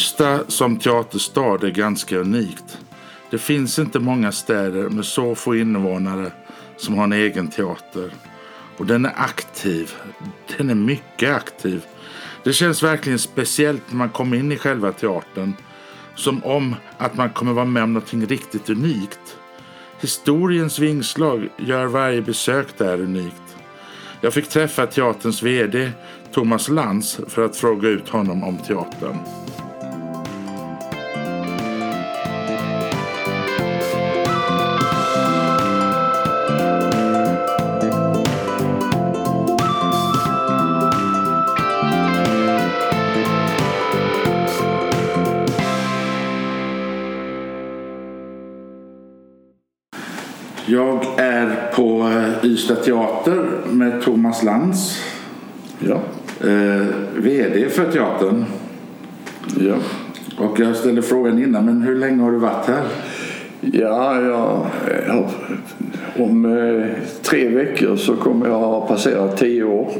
Ystad som teaterstad är ganska unikt. Det finns inte många städer med så få invånare som har en egen teater. Och den är aktiv. Den är mycket aktiv. Det känns verkligen speciellt när man kommer in i själva teatern. Som om att man kommer vara med om någonting riktigt unikt. Historiens vingslag gör varje besök där unikt. Jag fick träffa teaterns VD Thomas Lantz för att fråga ut honom om teatern. Jag är på eh, Ystad Teater med Thomas Lantz. Ja. Eh, VD för teatern. Ja. Och jag ställde frågan innan, men hur länge har du varit här? Ja, jag, ja, om eh, tre veckor så kommer jag ha passerat tio år.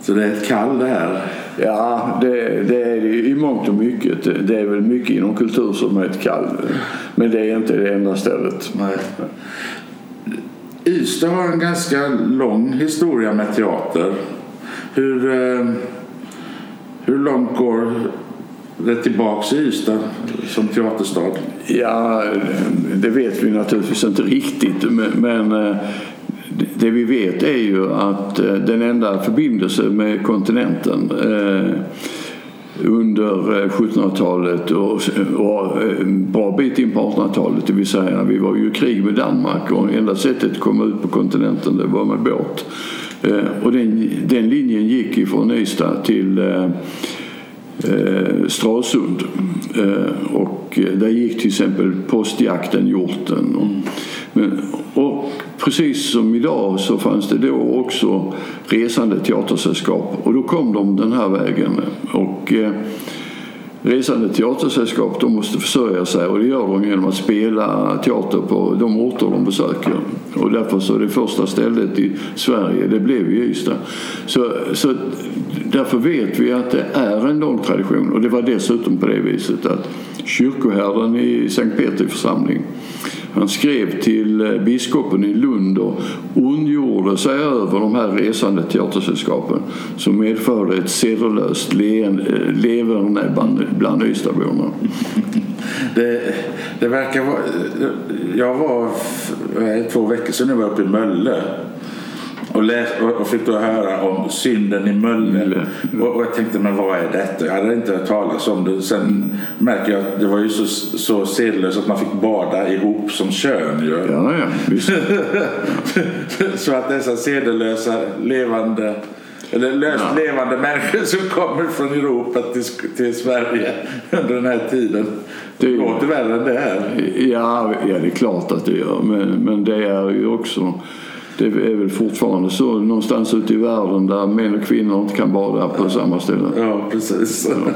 Så det är ett kall det här. Ja, det, det är det i mångt och mycket. Det är väl mycket inom kultur som är ett kall. Men det är inte det enda stället. Nej. Ystad har en ganska lång historia med teater. Hur, eh, hur långt går det tillbaks i Ystad som teaterstad? Ja, det vet vi naturligtvis inte riktigt. Men, eh, det vi vet är ju att eh, den enda förbindelsen med kontinenten eh, under 1700-talet och, och en bra bit in på 1800-talet. Det vill säga vi var ju i krig med Danmark och enda sättet att komma ut på kontinenten det var med båt. Och den, den linjen gick ifrån Ystad till eh, Stralsund. Eh, och där gick till exempel postjakten Hjorten. Och, men, och precis som idag så fanns det då också resande teatersällskap och då kom de den här vägen. Och, eh, resande teatersällskap de måste försörja sig och det gör de genom att spela teater på de orter de besöker. Och därför så är det första stället i Sverige, det blev ju Ystad. Så, så därför vet vi att det är en lång tradition och det var dessutom på det viset att kyrkoherden i Sankt Petri församling han skrev till eh, biskopen i Lund och ondgjorde sig över de här resande teatersällskapen som medförde ett sedelöst eh, leverne bland, bland Ystadborna. Det, det verkar vara... Jag var två veckor sedan jag var uppe i Mölle och, läs, och fick då höra om synden i Mölle. Och, och, jag tänkte, men vad är detta? Jag hade inte hört talas om det. Sen märker jag att det var ju så, så sedelöst att man fick bada ihop som kön gör. Ja, ja, så att dessa sedelösa levande eller löst ja. levande människor som kommer från Europa till, till Sverige under den här tiden. Det, det låter värre än det här. Ja, ja, det är klart att det gör. Men, men det är ju också det är väl fortfarande så någonstans ute i världen där män och kvinnor inte kan bada på samma ställe. Ja, precis. Ja.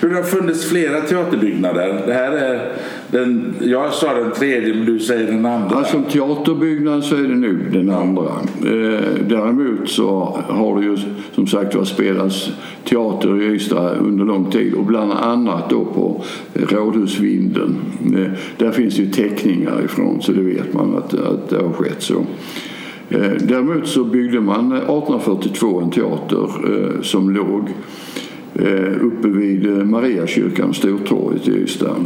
det har funnits flera teaterbyggnader. Det här är den, jag sa den tredje men du säger den andra. Ja, som teaterbyggnad så är det nu den andra. Eh, däremot så har det ju som sagt var spelats teater i Ystad under lång tid och bland annat då på Rådhusvinden. Eh, där finns ju teckningar ifrån så det vet man att, att det har skett så. Eh, däremot så byggde man 1842 en teater eh, som låg eh, uppe vid Mariakyrkan, Stortorget i Ystad,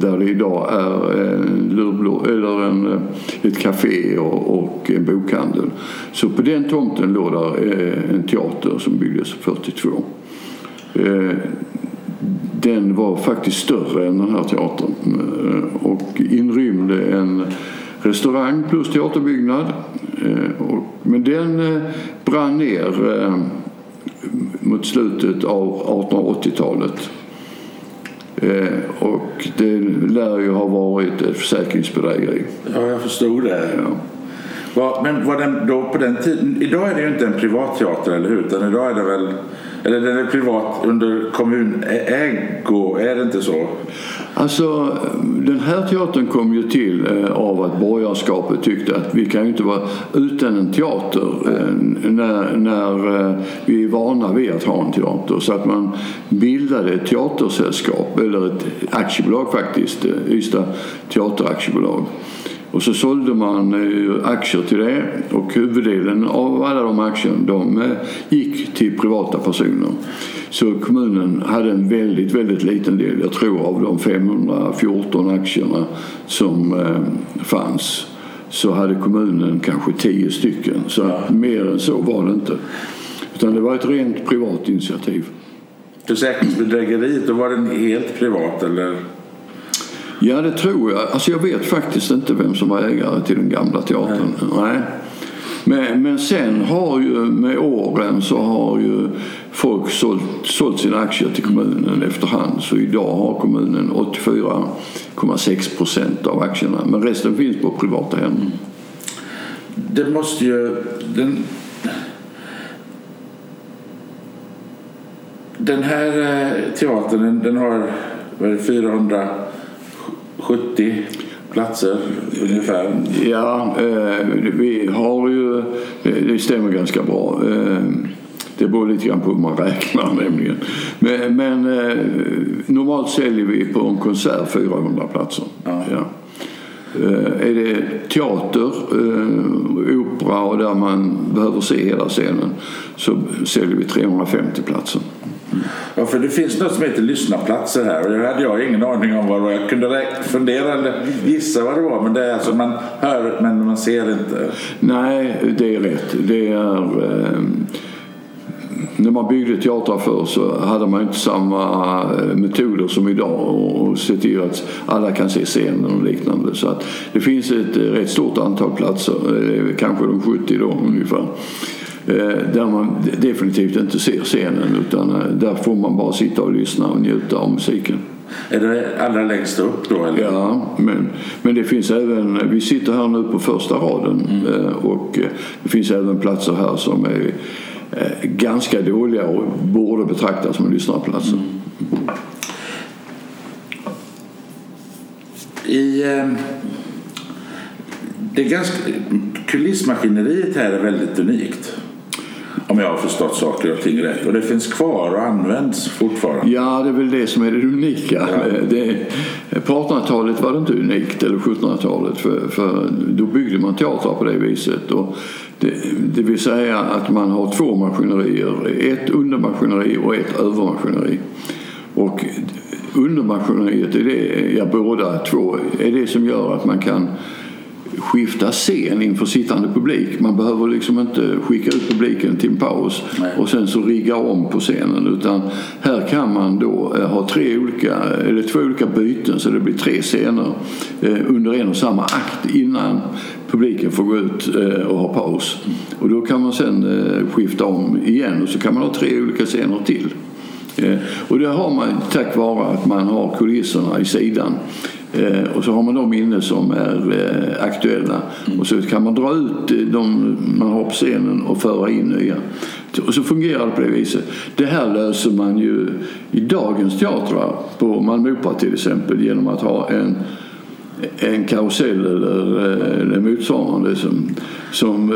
där det idag är en lurblå, eller en, ett café och, och en bokhandel. Så på den tomten låg där en teater som byggdes 42. Den var faktiskt större än den här teatern och inrymde en restaurang plus teaterbyggnad. Eh, men den eh, brann ner eh, mot slutet av 1880-talet. Och det lär ju ha varit ett försäkringsbedrägeri. Ja, jag förstod det. Ja. Men var den då på den tiden, idag är det ju inte en privat teater, eller hur? Utan idag är det väl eller den är privat under kommunägo, är det inte så? Alltså, den här teatern kom ju till eh, av att borgarskapet tyckte att vi kan ju inte vara utan en teater eh, när, när eh, vi är vana vid att ha en teater. Så att man bildade ett teatersällskap, eller ett aktiebolag faktiskt, Ystad Teateraktiebolag. Och så sålde man aktier till det och huvuddelen av alla de aktierna de gick till privata personer. Så kommunen hade en väldigt, väldigt liten del, jag tror av de 514 aktierna som eh, fanns så hade kommunen kanske 10 stycken. Så ja. mer än så var det inte. Utan det var ett rent privat initiativ. Försäkringsbedrägeriet, då var den helt privat eller? Ja, det tror jag. Alltså jag vet faktiskt inte vem som var ägare till den gamla teatern. Nej. Nej. Men, men sen har ju med åren så har ju folk sålt, sålt sina aktier till kommunen efterhand. Så idag har kommunen 84,6 procent av aktierna. Men resten finns på privata händer. Det måste ju... Den, den här eh, teatern den har vad är det, 400 70 platser ungefär? Ja, eh, vi har ju... Eh, det stämmer ganska bra. Eh, det beror lite grann på hur man räknar nämligen. Men, men eh, normalt säljer vi på en konsert 400 platser. Ja. ja. Eh, är det teater, eh, opera och där man behöver se hela scenen så säljer vi 350 platser. Ja, för det finns något som heter lyssnarplatser här och det hade jag ingen aning om vad det var. Jag kunde fundera eller gissa vad det var men det är alltså man hör men man ser inte. Nej, det är rätt. Det är eh, när man byggde teatrar förr så hade man inte samma eh, metoder som idag och se till att alla kan se scenen och liknande. Så att det finns ett rätt stort antal platser, eh, kanske de 70 då ungefär där man definitivt inte ser scenen utan där får man bara sitta och lyssna och njuta av musiken. Är det allra längst upp då? Eller? Ja, men, men det finns även, vi sitter här nu på första raden mm. och det finns även platser här som är Eh, ganska dåliga och borde betraktas som lyssnarplatser. Mm. I, eh, det ganska, kulissmaskineriet här är väldigt unikt. Om jag har förstått saker och ting rätt. Och det finns kvar och används fortfarande. Ja, det är väl det som är det unika. Ja. Det, på 1800-talet var det inte unikt, eller 1700-talet. För, för då byggde man teatrar på det viset. Och det, det vill säga att man har två maskinerier. Ett undermaskineri och ett övermaskineri. Och undermaskineriet är det, ja båda två, är det som gör att man kan skifta scen inför sittande publik. Man behöver liksom inte skicka ut publiken till en paus Nej. och sen så rigga om på scenen utan här kan man då eh, ha tre olika, eller två olika byten så det blir tre scener eh, under en och samma akt innan publiken får gå ut eh, och ha paus. Och då kan man sen skifta om igen och så kan man ha tre olika scener till. Och det har man tack vare att man har kulisserna i sidan. Eh, och så har man de minnen som är eh, aktuella. Mm. Och så kan man dra ut eh, de man har på scenen och föra in nya. Och så fungerar det på det viset. Det här löser man ju i dagens teatrar, på Malmö Opera till exempel, genom att ha en en karusell eller, motsvarande som, som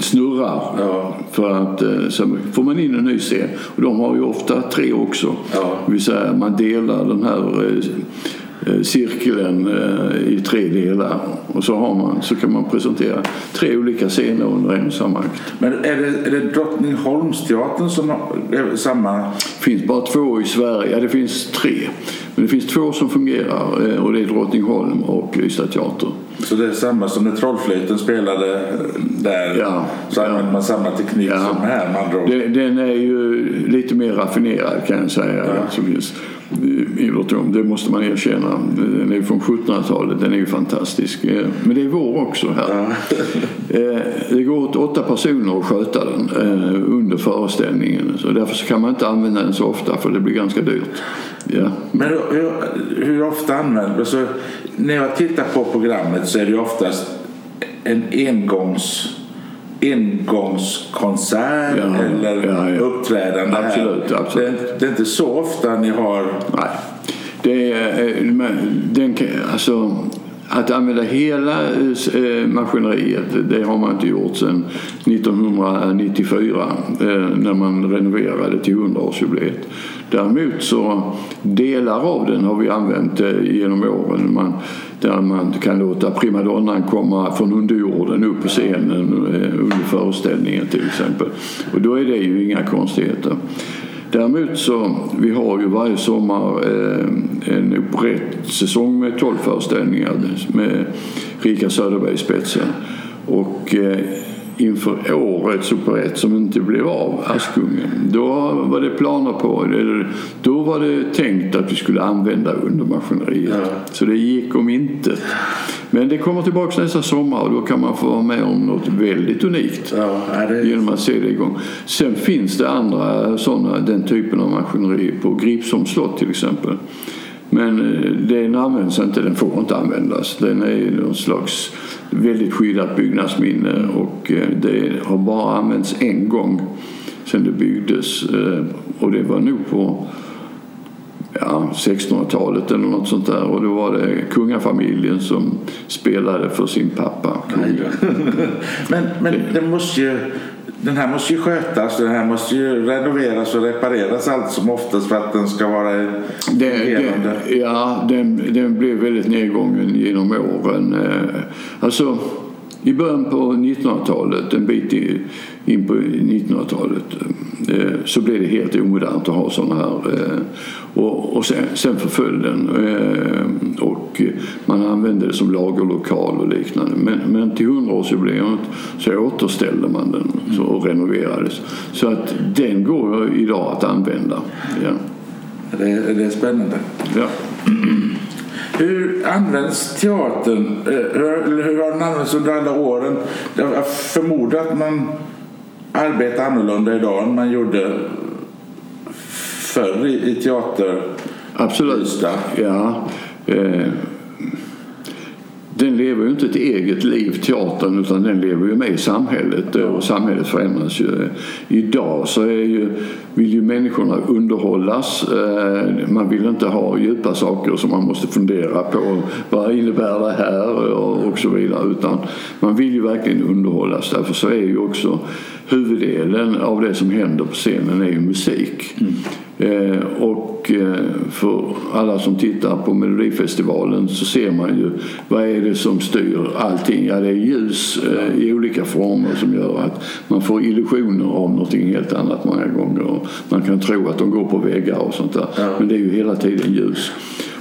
snurrar. Ja. För att så får man in en ny scen. Och de har ju ofta tre också. Ja. Det vill säga man delar den här cirkeln eh, i tre delar och så, har man, så kan man presentera tre olika scener under en och samma akt. Men är det, är det Drottningholmsteatern som har samma? Det finns bara två i Sverige, ja, det finns tre. Men det finns två som fungerar eh, och det är Drottningholm och Ystad Teater. Så det är samma som när Trollflöjten spelade där? Ja, så använder ja. man samma teknik ja. som här med andra Den är ju lite mer raffinerad kan jag säga. Ja. Idrottsrom, det måste man erkänna. Den är från 1700-talet, den är ju fantastisk. Eh, men det är vår också här. Ja. Eh, det går åt åtta personer att sköta den under föreställningen. Så därför så kan man inte använda den så ofta för det blir ganska dyrt. Ja. Men hur, hur ofta använder alltså, När jag tittar på programmet så är det oftast en engångs engångskonsert Ja, eller ja, ja. uppträdande Absolut, här. absolut. Det, det är inte så ofta ni har... Nej. Det är, eh, men den, alltså, att använda hela eh, maskineriet, det har man inte gjort sedan 1994 eh, när man renoverade till 100-årsjubileet. Däremot så delar av den har vi använt eh, genom åren. Man, där man kan låta primadonnan komma från underjorden upp på scenen under föreställningen till exempel. Och då är det ju inga konstigheter. Däremot så, vi har ju varje sommar eh, en operettsäsong med 12 föreställningar med Rika Söderberg i spetsen. Och eh, inför årets operett som inte blev av, Askungen, då var det planer på, eller då var det tänkt att vi skulle använda undermaskineriet. Ja. Så det gick om inte. Men det kommer tillbaka nästa sommar och då kan man få vara med om något väldigt unikt Ja, det, genom att se det igång. Sen finns det andra sådana, den typen av maskineri på Gripsholms slott till exempel. Men eh, den används inte, den får inte användas. Den är någon slags väldigt skyddat byggnadsminne och eh, det har bara använts en gång sedan det byggdes eh, och det var nog på ja, 1600-talet eller något sånt där och då var det kungafamiljen som spelade för sin pappa. Men men den, måste ju, den här måste ju skötas, den här måste ju renoveras och repareras allt som oftast för att den ska vara fungerande. ja, den, den blev väldigt nedgången genom åren. Eh, Alltså, i början på 1900-talet, en bit in på 1900-talet, eh, så blev det helt omodernt att ha sådana här. eh, Och, och sen, sen förföll den eh, och man använde det som lagerlokal och liknande. Men, men till 100-årsjubileet så återställde man den och renoverades. Så att den går idag att använda. Ja. Det, det är spännande. Ja. Hur används teatern? Eh, Hur, har den använts under alla åren? Jag förmodar att man arbetar annorlunda idag än man gjorde förr i, i teater. Absolut. Ja. Eh, den lever ju inte ett eget liv, teatern, utan den lever ju med i samhället eh, och samhället förändras ju. Idag så är ju, vill ju människorna underhållas. Eh, man vill inte ha djupa saker som man måste fundera på. Vad innebär det här? Och så vidare. Utan man vill ju verkligen underhållas. Därför så är ju också huvuddelen av det som händer på scenen är ju musik. Eh, och eh, för alla som tittar på Melodifestivalen så ser man ju vad är det som styr allting. Ja, det är ljus eh, i olika former som gör att man får illusioner av någonting helt annat många gånger. Man kan tro att de går på väggar och sånt där. Ja. Men det är ju hela tiden ljus.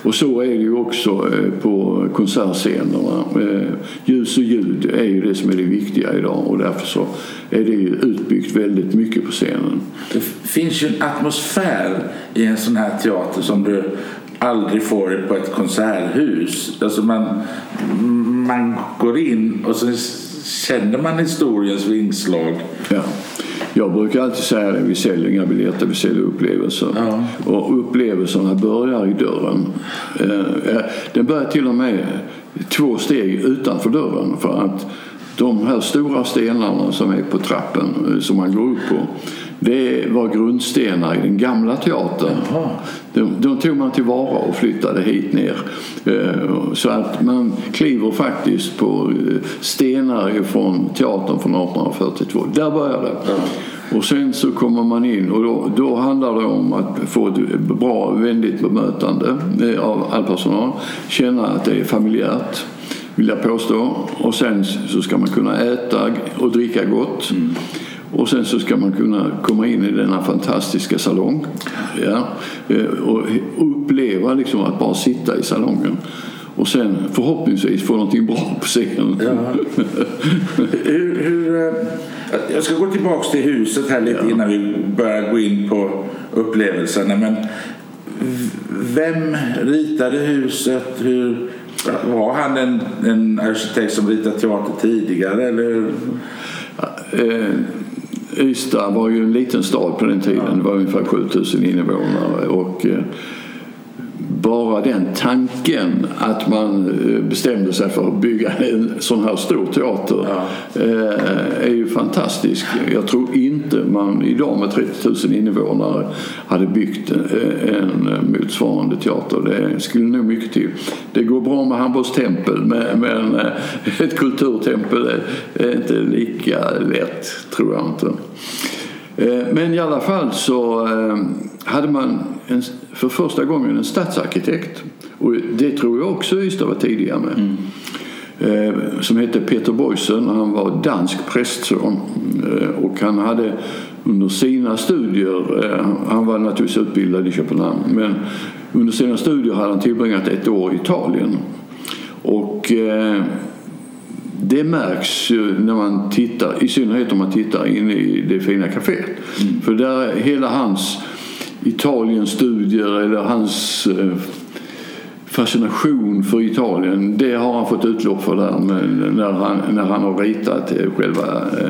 Och så är det ju också eh, på konsertscenerna. Eh, Ljus och ljud är ju det som är det viktiga idag och därför så är det ju utbyggt väldigt mycket på scenen. Det finns ju en atmosfär i en sån här teater som du aldrig får på ett konserthus. Alltså man, man går in och så känner man historiens vingslag. Ja. Jag brukar alltid säga det, vi säljer inga biljetter, vi säljer upplevelser. Ja. Och upplevelserna börjar i dörren. Eh, Den börjar till och med två steg utanför dörren för att de här stora stenarna som är på trappen eh, som man går upp på det var grundstenar i den gamla teatern. De, de tog man tillvara och flyttade hit ner. Eh, Så att man kliver faktiskt på eh, stenar från teatern från 1842. Där börjar det. Och sen så kommer man in och då, då handlar det om att få ett bra, vänligt bemötande eh, av all personal. Känna att det är familjärt vill jag påstå. Och sen så ska man kunna äta och dricka gott. Och sen så ska man kunna komma in i denna fantastiska salong. Ja, eh, och uppleva liksom att bara sitta i salongen. Och sen förhoppningsvis få någonting bra på scenen. Hur, hur, eh, jag ska gå tillbaka till huset här lite innan vi börjar gå in på upplevelserna. Men vem ritade huset? Hur, var han en, en arkitekt som ritade teater tidigare? Eller? Ystad var ju en liten stad på den tiden. Det var ungefär 7000 invånare. Och, eh, bara den tanken att man eh, bestämde sig för att bygga en sån här stor teater Ja. eh, är ju fantastisk. Jag tror inte man idag med 30 000 invånare hade byggt eh, en motsvarande teater. Det skulle nog mycket till. Det går bra med Hamburgs tempel men, ett kulturtempel är- inte lika lätt tror jag inte. Men i alla fall så hade man en, för första gången en stadsarkitekt. Och det tror jag också Ystad var tidiga med. Eh, Som hette Peter Boysen. Han var dansk prästson. Eh, Och han hade under sina studier, eh, han var naturligtvis utbildad i Köpenhamn, men under sina studier hade han tillbringat ett år i Italien. Och det märks ju när man tittar, i synnerhet om man tittar in i det fina kaféet. För där är hela hans Italienstudier eller hans eh, fascination för Italien, det har han fått utlopp för där när, han, när han har ritat eh, själva eh,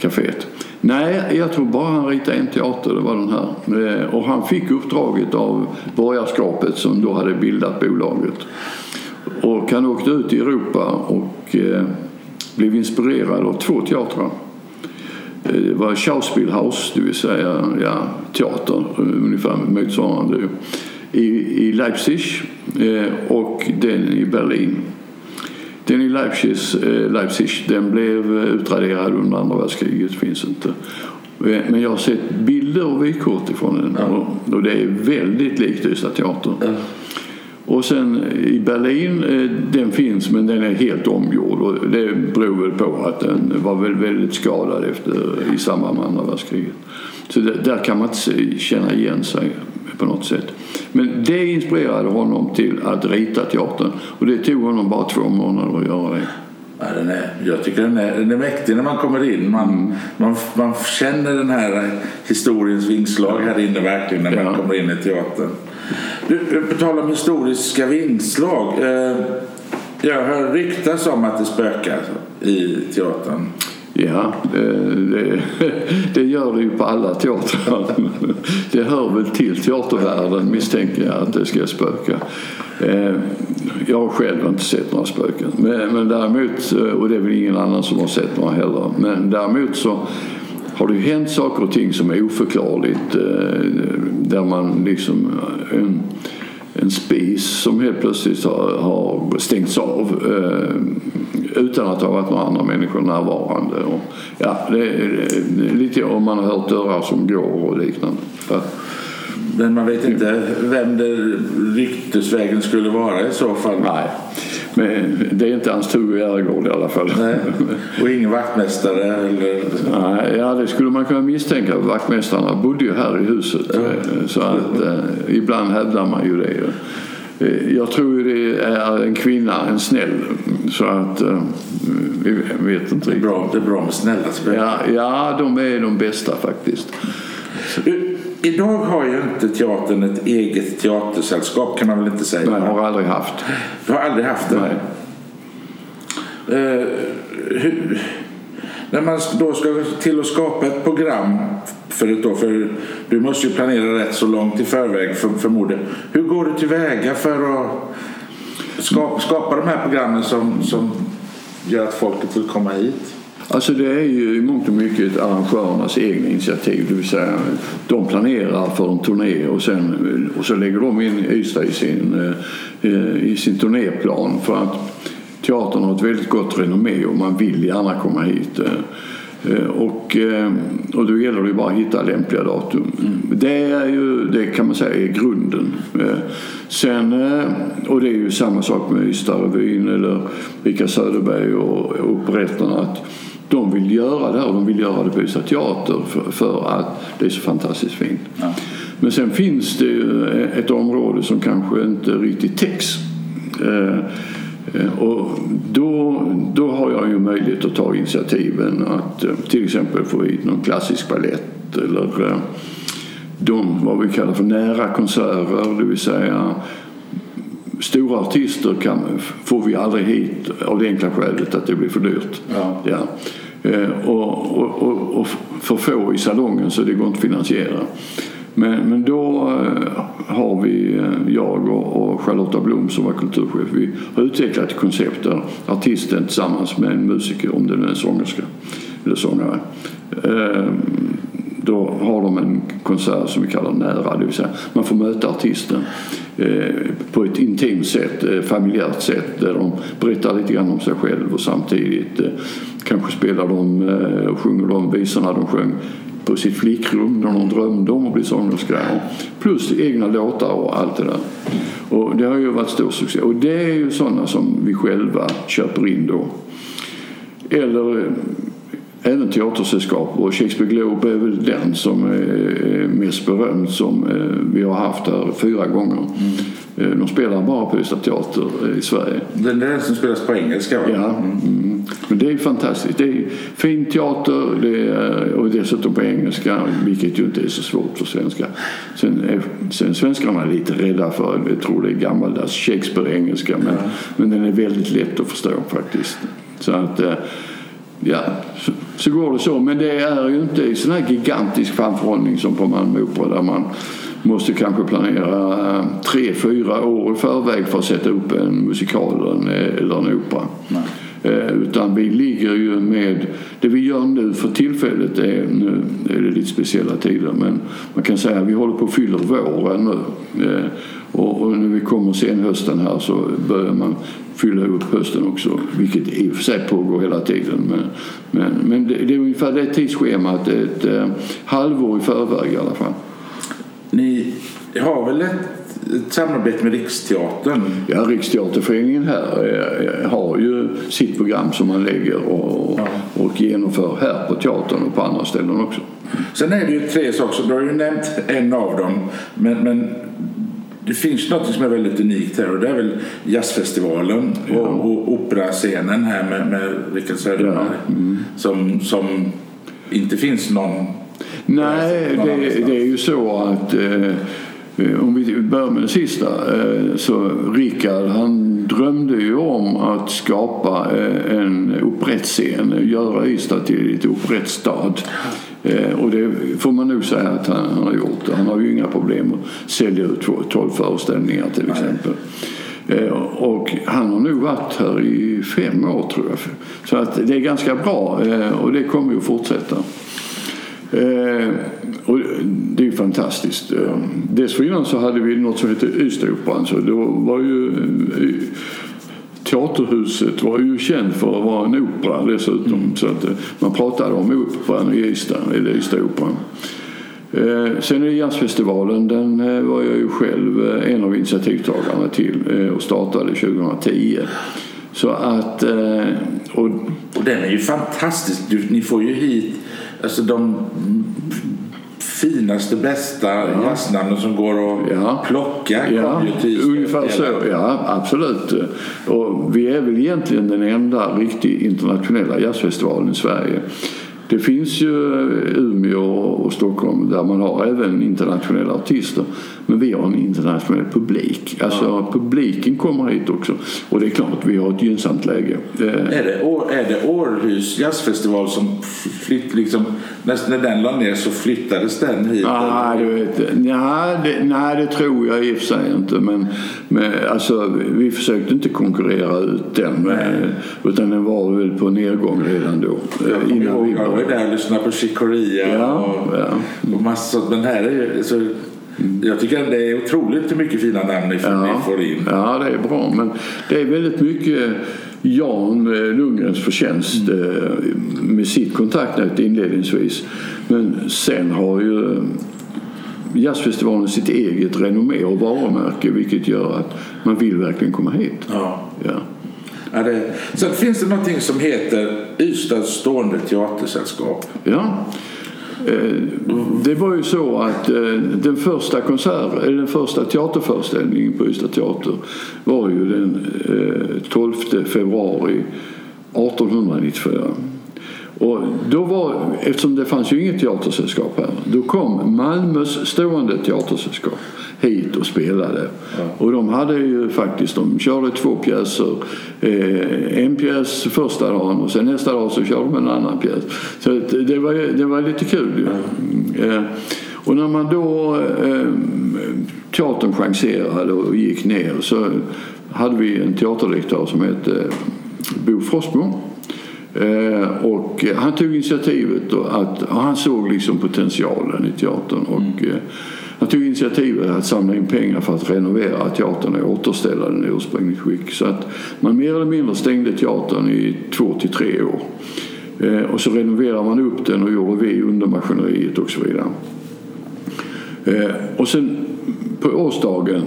kaféet. Nej, jag tror bara han ritade en teater, det var den här. Och han fick uppdraget av borgarskapet som då hade bildat bolaget. Och han åkte ut i Europa och blev inspirerad av två teatrar. Eh, Det var Schauspielhaus, det vill säga ja, teater, eh, ungefär motsvarande i, i Leipzig eh, och den i Berlin. Den i Leipzig, eh, Leipzig den blev eh, utraderad under andra världskriget, finns inte. Eh, Men jag har sett bilder och vykort ifrån den och, och det är väldigt likt Ystad teater. Och sen i Berlin, eh, den finns men den är helt omgjord och det beror väl på att den var väl väldigt skadad efter, i samband med andra världskriget. Så det, där kan man inte känna igen sig på något sätt. Men det inspirerade honom till att rita teatern och det tog honom bara två månader att göra det. Ja, den är, jag tycker den är, den är mäktig när man kommer in. Man, man, man känner den här historiens vingslag här inne verkligen när man Ja. kommer in i teatern. Du, på tal om historiska vingslag. Eh, jag hör ryktas om att det spökar i teatern. Ja, det, det, gör det ju på alla teatrar. Det hör väl till teatervärlden misstänker jag att det ska spöka. Eh, jag har själv inte sett några spöken. Men, men däremot, eh, och det är väl ingen annan som har sett några heller. Men däremot så har det ju hänt saker och ting som är oförklarligt. Eh, där man liksom eh, en, en spis som helt plötsligt har, har stängts av eh, utan att det har varit några andra människor närvarande. Och, ja, det är, det är lite om man har hört dörrar som går och liknande. Ja. Men man vet inte vem det ryktesvägen skulle vara i så fall. Nej, men det är inte hans Tove Järegård i alla fall. Nej. Och ingen vaktmästare eller... Nej, ja, det skulle man kunna misstänka. Vaktmästarna bodde ju här i huset. eh, Så att eh, ibland hävdar man ju det. Eh, Jag tror ju det är en kvinna, en snäll. Så att eh, vi vet inte Det är riktigt. bra, det är bra med snälla spöken. Ja, ja, de är de bästa faktiskt. Idag har ju inte teatern ett eget teatersällskap kan man väl inte säga? Nej, har aldrig haft. Du har aldrig haft det? Nej. Eh, hur, när man då ska till att skapa ett program för ett år, för du måste ju planera rätt så långt i förväg för, förmodligen. Hur går du tillväga för att skapa, skapa de här programmen som, som gör att folket vill komma hit? Alltså det är ju i mångt och mycket arrangörernas egna initiativ. Det vill säga de planerar för en turné och, sen, och så lägger de in Ystad i sin, eh, i sin turnéplan. För att teatern har ett väldigt gott renommé och man vill gärna komma hit. Eh, eh, och, och då gäller det ju bara att hitta lämpliga datum. Det, är ju, det kan man säga är grunden. Sen, och det är ju samma sak med Ystadrevyn eller Rickard Söderberg och och operetterna. Att de vill göra det här och de vill göra det på Ystad Teater för, för att det är så fantastiskt fint. Men sen finns det ju ett område som kanske inte riktigt täcks. Eh, Eh, Och då, då har jag ju möjlighet att ta initiativen att eh, till exempel få hit någon klassisk ballett eller eh, de, vad vi kallar för nära konserter, det vill säga stora artister kan, får vi aldrig hit av det enkla skälet att det blir för dyrt. Ja. Ja. Eh, och, och, och, och för få i salongen så det går inte att finansiera. Men, men då eh, har vi, eh, jag och, och Charlotta Blom som var kulturchef, vi har utvecklat ett koncept där artisten tillsammans med en musiker, om det nu är en sångerska eller sångare, eh, då har de en konsert som vi kallar nära, det vill säga man får möta artisten eh, på ett intimt sätt, eh, familjärt sätt där de berättar lite grann om sig själv och samtidigt eh, kanske spelar de eh, och sjunger de visorna de sjöng på sitt flickrum när de drömde om att bli sångerska. Plus egna låtar och allt det där. Och det har ju varit stor succé. Och det är ju sådana som vi själva köper in då. Eller även teatersällskap och Shakespeare Globe är väl den som är mest berömd som eh, vi har haft här fyra gånger. Mm. De spelar bara på Ystad Teater i Sverige. Den är den som spelas på engelska va? Ja, mm. men det är fantastiskt. Det är fin teater det är, och dessutom på engelska vilket ju inte är så svårt för svenska. Sen är sen svenskarna lite rädda för, jag tror det är gammaldags Shakespeare-engelska men, ja. men den är väldigt lätt att förstå faktiskt. Så att eh, ja, så, så, går det så. Men det är ju inte sån här gigantisk framförhållning som på Malmö Opera där man måste kanske planera eh, tre, fyra år i förväg för att sätta upp en musikal eller en opera. Nej. Eh, utan vi ligger ju med, det vi gör nu för tillfället är, nu är det lite speciella tider men man kan säga att vi håller på att fylla våren nu. Eh, och, och när vi kommer sen hösten här så börjar man fylla upp hösten också, vilket i och för sig pågår hela tiden. Men, men, men det, det är ungefär det tidsschemat, ett eh, halvår i förväg i alla fall. Ni har väl ett, ett samarbete med Riksteatern? Ja, Riksteaterföreningen här eh, har ju sitt program som man lägger och, ja. och genomför här på teatern och på andra ställen också. Sen är det ju tre saker, du har ju nämnt en av dem, men, men det finns något som är väldigt unikt här och det är väl jazzfestivalen ja. och, och operascenen här med, med Rickard Söderberg ja. mm. som, som inte finns någon Nej, någon det, det, är ju så att eh, om vi börjar med det sista eh, så Rickard han drömde ju om att skapa eh, en operettscen, göra Ystad till ett operettstad. Eh, och det får man nog säga att han, har gjort. Han har ju inga problem att sälja ut 12 föreställningar till exempel. Eh, och han har nog varit här i fem år tror jag. Så att det är ganska bra eh, och det kommer ju att fortsätta. Och det är ju fantastiskt. Dessförinnan så hade vi något som hette Ystadoperan. Så då var ju Teaterhuset var ju känd för att vara en opera dessutom. Mm. Så att eh, man pratade om operan i Ystad, eller Ystad-operan. Eh, sen är det jazzfestivalen, den eh, var jag ju själv en av initiativtagarna till och startade 2010. Så att... Och, och den är ju fantastisk. ni får ju hit alltså de finaste, bästa ja. jazznamnen som går att ja. plocka ja. Ungefär så, ja absolut. Och vi är väl egentligen den enda riktigt internationella jazzfestivalen i Sverige. Det finns ju Umeå och Stockholm där man har även internationella artister. Men vi har en internationell publik. Alltså ja. publiken kommer hit också. Och det är klart, vi har ett gynnsamt läge. Är det, är det Århus jazzfestival som flytt, liksom, när den la ner så flyttades den hit? Ah, du vet, nej, det, nej, det tror jag i och för sig inte. Men, men alltså, vi försökte inte konkurrera ut den. Men, utan den var väl på nedgång redan då. Jag innan vi var där och lyssnade på Chicoria ja, och, ja. och massor. Men här är ju... Så, jag tycker att det är otroligt hur mycket fina namn ni får, ja, får in. Ja, det är bra. Men det är väldigt mycket Jan Lundgrens förtjänst mm. Eh, med sitt kontaktnät inledningsvis. Men sen har ju jazzfestivalen sitt eget renommé och varumärke vilket gör att man vill verkligen komma hit. Ja. Ja. Ja, det, sen finns det någonting som heter Ystads stående teatersällskap. Ja. Eh, det var ju så att eh, den första konsert, eh, den första teaterföreställningen på Ystad Teater var ju den 12 februari 1894. Och då var, eftersom det fanns ju inget teatersällskap här, då kom Malmös stående teatersällskap hit och spelade. Ja. Och de hade ju faktiskt, de körde två pjäser. Eh, en pjäs första dagen och sen nästa dag så körde de en annan pjäs. Så det var, det var lite kul ju. Ja. Eh, Och när man då eh, teatern chanserade och gick ner så hade vi en teaterdirektör som hette Bo Frostmo. Eh, och han tog initiativet och att, och han såg liksom potentialen i teatern. Och, mm. Jag han tog initiativet eh, att samla in pengar för att renovera teatern och återställa den i ursprungligt skick. Så att man mer eller mindre stängde teatern i två till tre år. Eh, och så renoverade man upp den och gjorde vi under maskineriet och så vidare. Eh, och sen på årsdagen,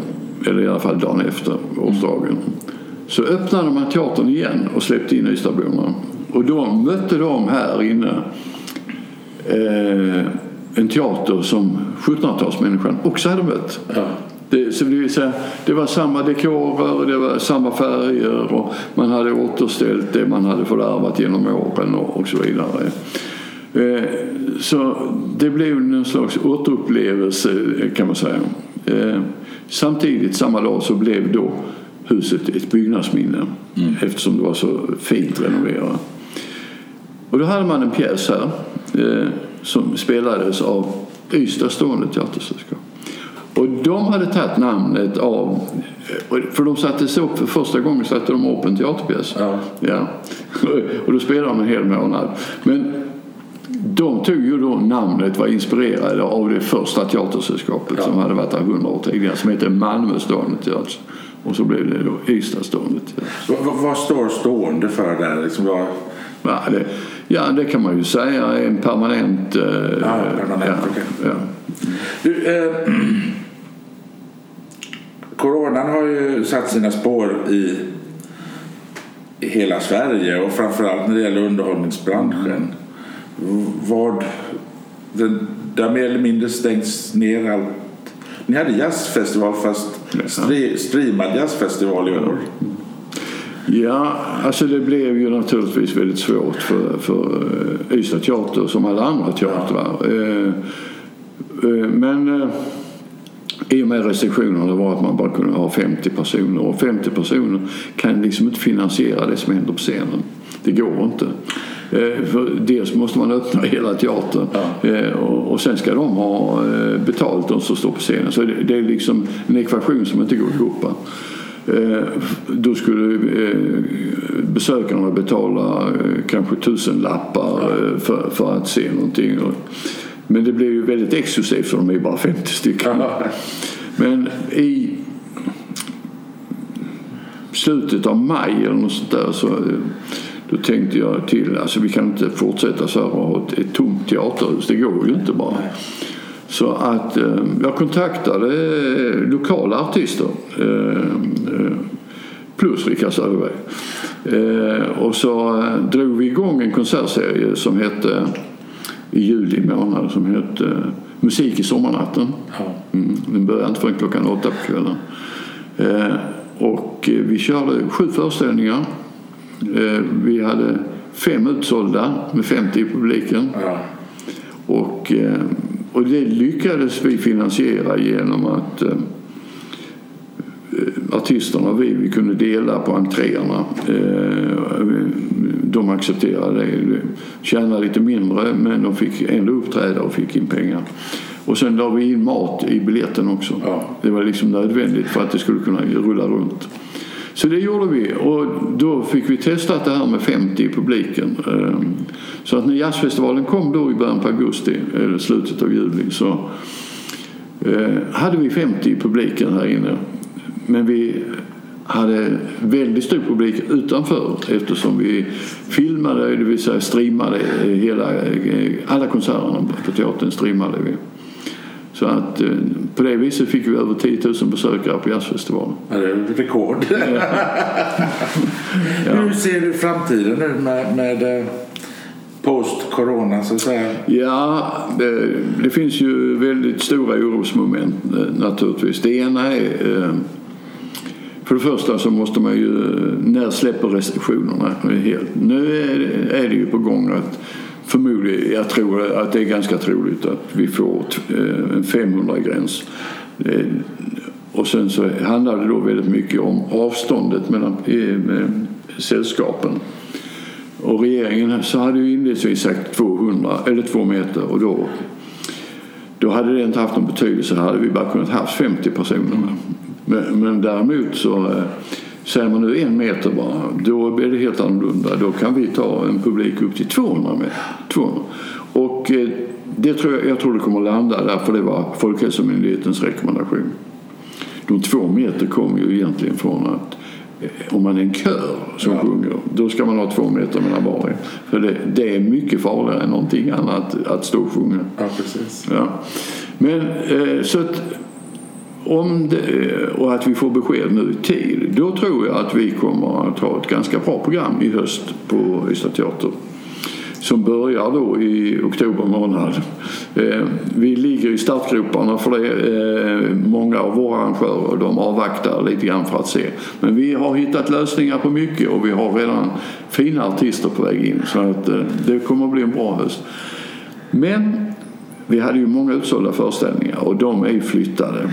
eller i alla fall dagen efter årsdagen, så öppnade man teatern igen och släppte in Ystadborna. Och då mötte de här inne en teater som 1700-talsmänniskan också hade mött. Ja. Det, så det, så det var samma dekorer, det var samma färger och man hade återställt det man hade fördärvat genom åren och, och så vidare. Eh, så det blev en slags återupplevelse kan man säga. Eh, samtidigt samma dag så blev då huset ett byggnadsminne mm. eftersom det var så fint renoverat. Och då hade man en pjäs här eh, som spelades av Ystad stående teatersällskap. Och de hade tagit namnet av, för de satte upp för första gången satte de upp en teaterpjäs. Ja. Ja. Och då spelade de en hel månad. Men de tog ju då namnet, var inspirerade av det första teatersällskapet ja. som hade varit där hundra år tidigare som hette Malmö stående teater. Och så blev det då Ystad stående teater. Vad, vad står stående för där? Liksom vad... ja, det, ja, det kan man ju säga är en permanent... Eh, ja, permanent ja, okay. ja. Du, eh, coronan har ju satt sina spår i hela Sverige och framförallt när det gäller underhållningsbranschen. Vad, den, där mer eller mindre stängts ner allt. Ni hade jazzfestival fast stri, streamad jazzfestival i år. Ja, alltså det blev ju naturligtvis väldigt svårt för, för eh, Ystad Teater som alla andra teatrar. Ja. Eh, eh, men i och med restriktionerna var att man bara kunde ha 50 personer och 50 personer kan liksom inte finansiera det som händer på scenen. Det går inte. För dels måste man öppna hela teatern ja. Och sen ska de ha betalt de som står på scenen. Så det är liksom en ekvation som inte går ihop. Då skulle besökarna betala kanske tusen lappar för, för att se någonting. Men det blir ju väldigt exklusivt för de är bara 50 stycken. Men i slutet av maj eller något sånt där så då tänkte jag till, alltså vi kan inte fortsätta så här och ha ett, ett tomt teaterhus. Det går ju inte bara. Så att eh, jag kontaktade eh, lokala artister eh, eh plus Rickard Söderberg. Och så drog vi igång en konsertserie som hette i juli månad som hette Musik i sommarnatten. Mm, den började inte förrän klockan åtta på kvällen. och vi körde sju föreställningar vi hade fem utsålda med 50 i publiken. Och, och det lyckades vi finansiera genom att eh, artisterna och vi, vi kunde dela på entréerna. De accepterade det. Tjänade lite mindre men de fick ändå uppträda och fick in pengar. Och sen la vi in mat i biljetten också. Ja. Det var liksom nödvändigt för att det skulle kunna rulla runt. Så det gjorde vi och då fick vi testa det här med 50 i publiken. Ehm, så att när jazzfestivalen kom då i början på augusti, eller slutet av juli, så eh, hade vi 50 i publiken här inne. Men vi hade väldigt stor publik utanför eftersom vi filmade, det vill säga streamade hela, eh, alla konserterna på teatern streamade vi. Så att eh, på det viset fick vi över 10 000 besökare på jazzfestivalen. Ja, det är rekord. ja. Hur ser du framtiden nu med, med eh, post-corona så att säga? Ja, det, det, finns ju väldigt stora orosmoment eh, naturligtvis. Det ena är för det första så måste man ju, när släpper restriktionerna helt? Nu är det, är det ju på gång att förmodligen, jag tror att det är ganska troligt att vi får eh, en 500-gräns. Eh, och sen så handlar det då väldigt mycket om avståndet mellan eh, sällskapen. Och regeringen så hade ju inledningsvis sagt 200 eller 2 meter och då då hade det inte haft någon betydelse. hade vi bara kunnat haft 50 personer. Men, men däremot så Säger man nu en meter bara, då blir det helt annorlunda. Då kan vi ta en publik upp till 200 meter. 200. Och eh, det tror jag, jag tror det kommer att landa där, för det var Folkhälsomyndighetens rekommendation. De två meter kommer ju egentligen från att eh, om man är en kör som ja. sjunger, då ska man ha två meter mellan var För det, det, är mycket farligare än någonting annat att stå och sjunga. Ja, precis. Ja. Men, eh, så att, om det, och att vi får besked nu i tid, då tror jag att vi kommer att ha ett ganska bra program i höst på Ystad Teater som börjar då i oktober månad. Eh, vi ligger i startgroparna för det. Eh, många av våra arrangörer de avvaktar lite grann för att se. Men vi har hittat lösningar på mycket och vi har redan fina artister på väg in så att eh, det kommer att bli en bra höst. Men vi hade ju många utsålda föreställningar och de är flyttade.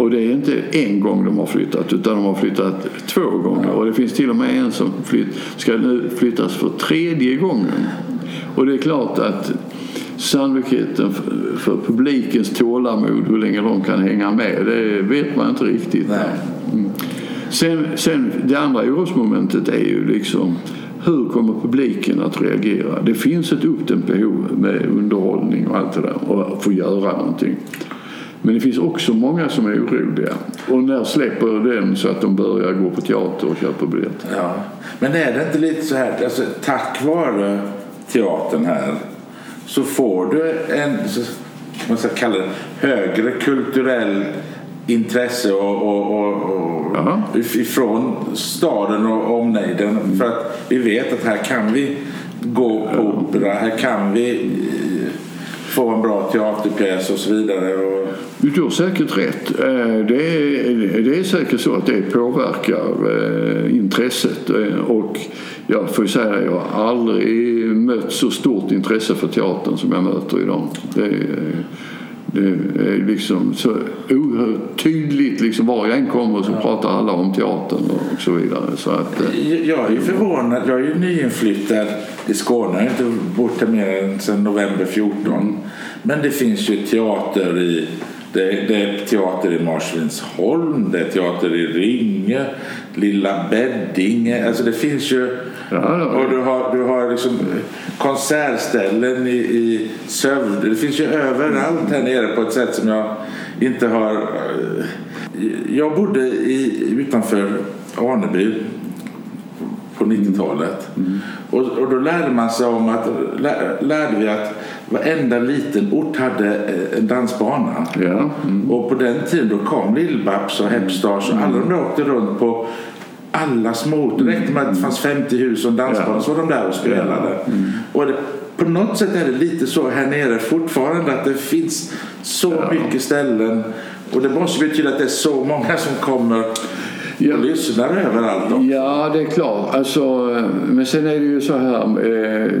Och det är inte en gång de har flyttat utan de har flyttat två gånger. Och det finns till och med en som flytt, ska nu flyttas för tredje gången. Och det är klart att sannolikheten för publikens tålamod, hur länge de kan hänga med, det vet man inte riktigt. Mm. Sen, sen det andra orosmomentet är ju liksom hur kommer publiken att reagera? Det finns ett uppdämt behov med underhållning och allt det där och få göra någonting. Men det finns också många som är oroliga. Och när släpper den så att de börjar gå på teater och köpa biljetter? Ja. Men är det inte lite så här, alltså, tack vare teatern här så får du en, man ska kalla det, högre kulturell intresse och, och, och, och ifrån staden och omnejden. Mm. För att vi vet att här kan vi gå på opera, här kan vi få en bra teaterpjäs och så vidare. Och... Du har säkert rätt. Eh, det är, det är säkert så att det påverkar eh, intresset. Eh, och jag får säga att jag har aldrig mött så stort intresse för teatern som jag möter idag. Det är, det är liksom så oerhört tydligt. Liksom var jag än kommer så pratar alla om teatern och så vidare. Så att, eh, jag är förvånad. Jag är ju nyinflyttad i Skåne. Jag har inte bott här mer än sedan november 14. Mm. Men det finns ju teater i det, det är teater i Marsvinsholm, det är teater i Ringe, Lilla Beddinge. Alltså det finns ju Ja, och du har, du har liksom konsertställen i, i Sövde. Det finns ju överallt här nere på ett sätt som jag inte har... Eh, jag bodde i, utanför Aneby på 90-talet. Mm. Och, och då lärde man sig om att, lärde vi att varenda liten ort hade eh, en dansbana. Ja. Mm. Och på den tiden då kom Lill-Babs och Hepstars och alla de där åkte runt på alla små. Det räckte med att det fanns 50 hus och en dansbana så var de där och spelade. Mm. Och det, på något sätt är det lite så här nere fortfarande att det finns så ja. mycket ställen och det måste betyda att det är så många som kommer ja. och lyssnar överallt. Också. Ja, det är klart. Alltså, men sen är det ju så här. Eh,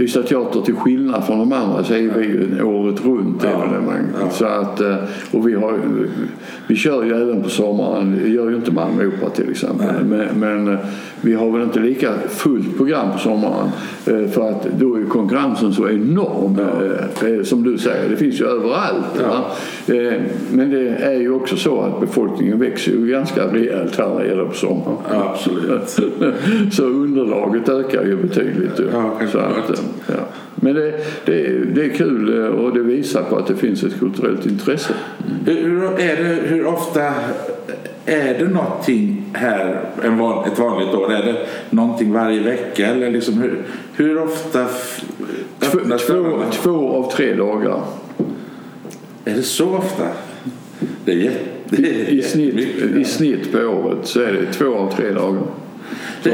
Ystad Teater till skillnad från de andra så är vi ju året runt evenemang. Ja, Så att, eh, och vi, har, vi kör ju även på sommaren. Det gör ju inte Malmö Opera till exempel. Men, men, eh, vi har väl inte lika fullt program på sommaren. Eh, för att då är konkurrensen så enorm. Ja. Som du säger, det finns ju överallt. Ja. Men det är ju också så att befolkningen växer ju ganska rejält här när det gäller på sommaren. absolut. så underlaget ökar ju betydligt. Ja, så att, Ja. Men det, det, det är kul eh, och det visar på att det finns ett kulturellt intresse. Hur, är det, hur ofta är det någonting här en van, ett vanligt år? Är det någonting varje vecka? Eller liksom hur, hur ofta öppnas två, två av tre dagar. Är det så ofta? Det är, det är I, snitt, I snitt på året så är det två av tre dagar så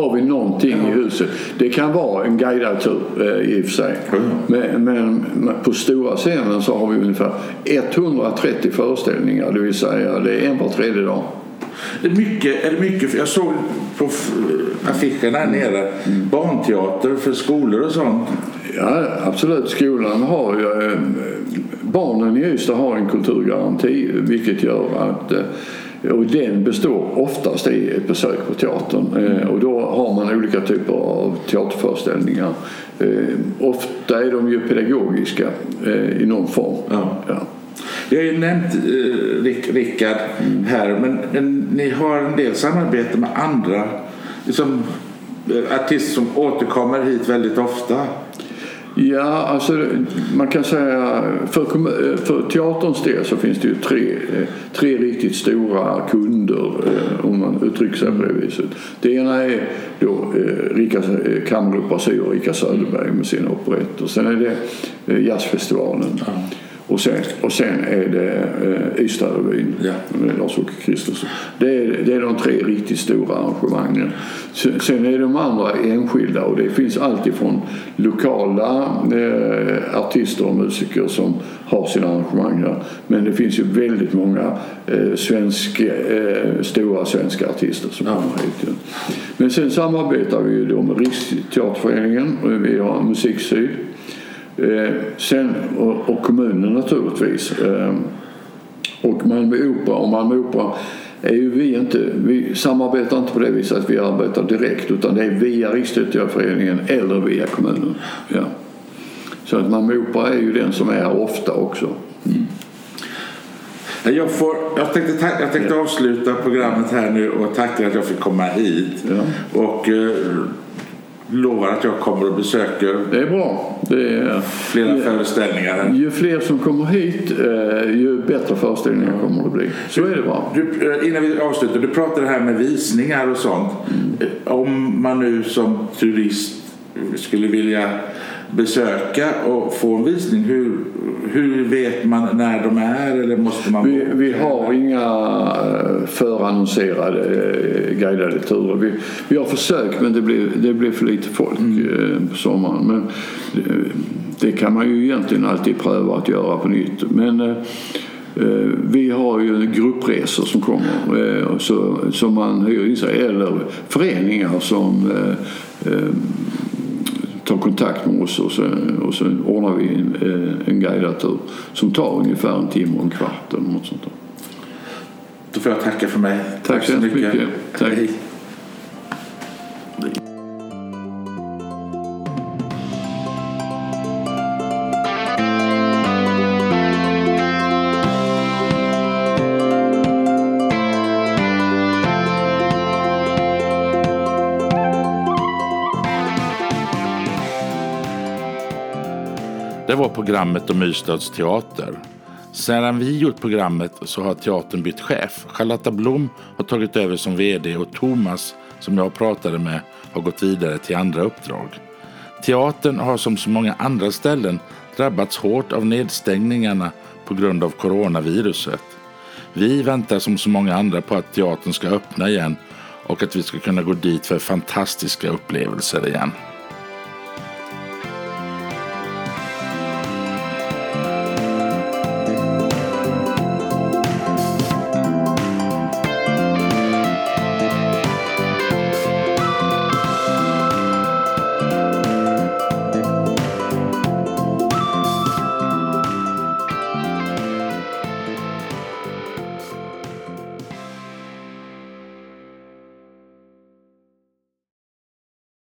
har, vi någonting ja. i huset. Det kan vara en guidad tur eh, i och för sig. Mm. Men, men, på stora scenen så har vi ungefär 130 föreställningar. Det vill säga det är en var tredje dag. Det är mycket, är det mycket, jag såg på affischerna här nere, mm. barnteater för skolor och sånt. Ja, absolut. Skolan har ju, eh, barnen i Ystad har en kulturgaranti vilket gör att eh, Och den består oftast i ett besök på teatern. Eh, och då har man olika typer av teaterföreställningar. Eh, ofta är de ju pedagogiska eh, i någon form. Ja. Ja. Vi har ju nämnt eh, Rickard här, men, men, ni har en del samarbete med andra liksom, artister som återkommer hit väldigt ofta. Ja, alltså man kan säga för, för teaterns del så finns det ju tre, eh, tre riktigt stora kunder eh, om man uttrycker sig på det viset. Det ena är då eh, Rika, kammaropera och Rika Söderberg med sina operetter. Sen är det Jazzfestivalen. Ja. Och sen, och sen är det eh, Ystadrevyn ja. med Lars-Åke Kristersson. Det är, det är de tre riktigt stora arrangemangen. Sen är de andra enskilda och det finns alltifrån lokala eh, artister och musiker som har sina arrangemang här. Men det finns ju väldigt många eh, svensk, eh, stora svenska artister som ja. kommer hit. Men sen samarbetar vi ju då med Riksteaterföreningen och vi har Musiksyd Eh, sen, och, och, kommunen naturligtvis. Eh, och Malmö Opera. Och Malmö Opera är ju vi inte, vi samarbetar inte på det viset att vi arbetar direkt utan det är via Riksteaterföreningen eller via kommunen. Ja. Så att Malmö Opera är ju den som är här ofta också. Mm. Jag, får, jag tänkte, jag tänkte avsluta programmet här nu och tacka att jag fick komma hit. Ja. Och, eh, lovar att jag kommer och besöker det är bra. Det är, flera ju, föreställningar. Ju fler som kommer hit, eh, ju bättre föreställningar kommer det bli. Så du, är det bra. Du, eh, innan vi avslutar, du pratade här med visningar och sånt. Mm. Om man nu som turist skulle vilja besöka och få en visning? Hur, hur vet man när de är? Eller måste man vi, vi har inga eh, förannonserade eh, guidade turer. Vi, vi har försökt men det blir, det blir för lite folk mm. Eh, på sommaren. Men det, det, kan man ju egentligen alltid pröva att göra på nytt. Men vi har ju gruppresor som kommer så, som man hyr in sig eller föreningar som tar kontakt med oss och så, och så ordnar vi en, eh, en guidad tur som tar ungefär en timme och en kvart eller något sånt där. Då får jag tacka för mig. Tack, Tack så mycket. mycket. Tack. Hej. Det var programmet om Ystads teater. Sedan vi gjort programmet så har teatern bytt chef. Charlotta Blom har tagit över som VD och Thomas, som jag pratade med, har gått vidare till andra uppdrag. Teatern har som så många andra ställen drabbats hårt av nedstängningarna på grund av coronaviruset. Vi väntar som så många andra på att teatern ska öppna igen och att vi ska kunna gå dit för fantastiska upplevelser igen.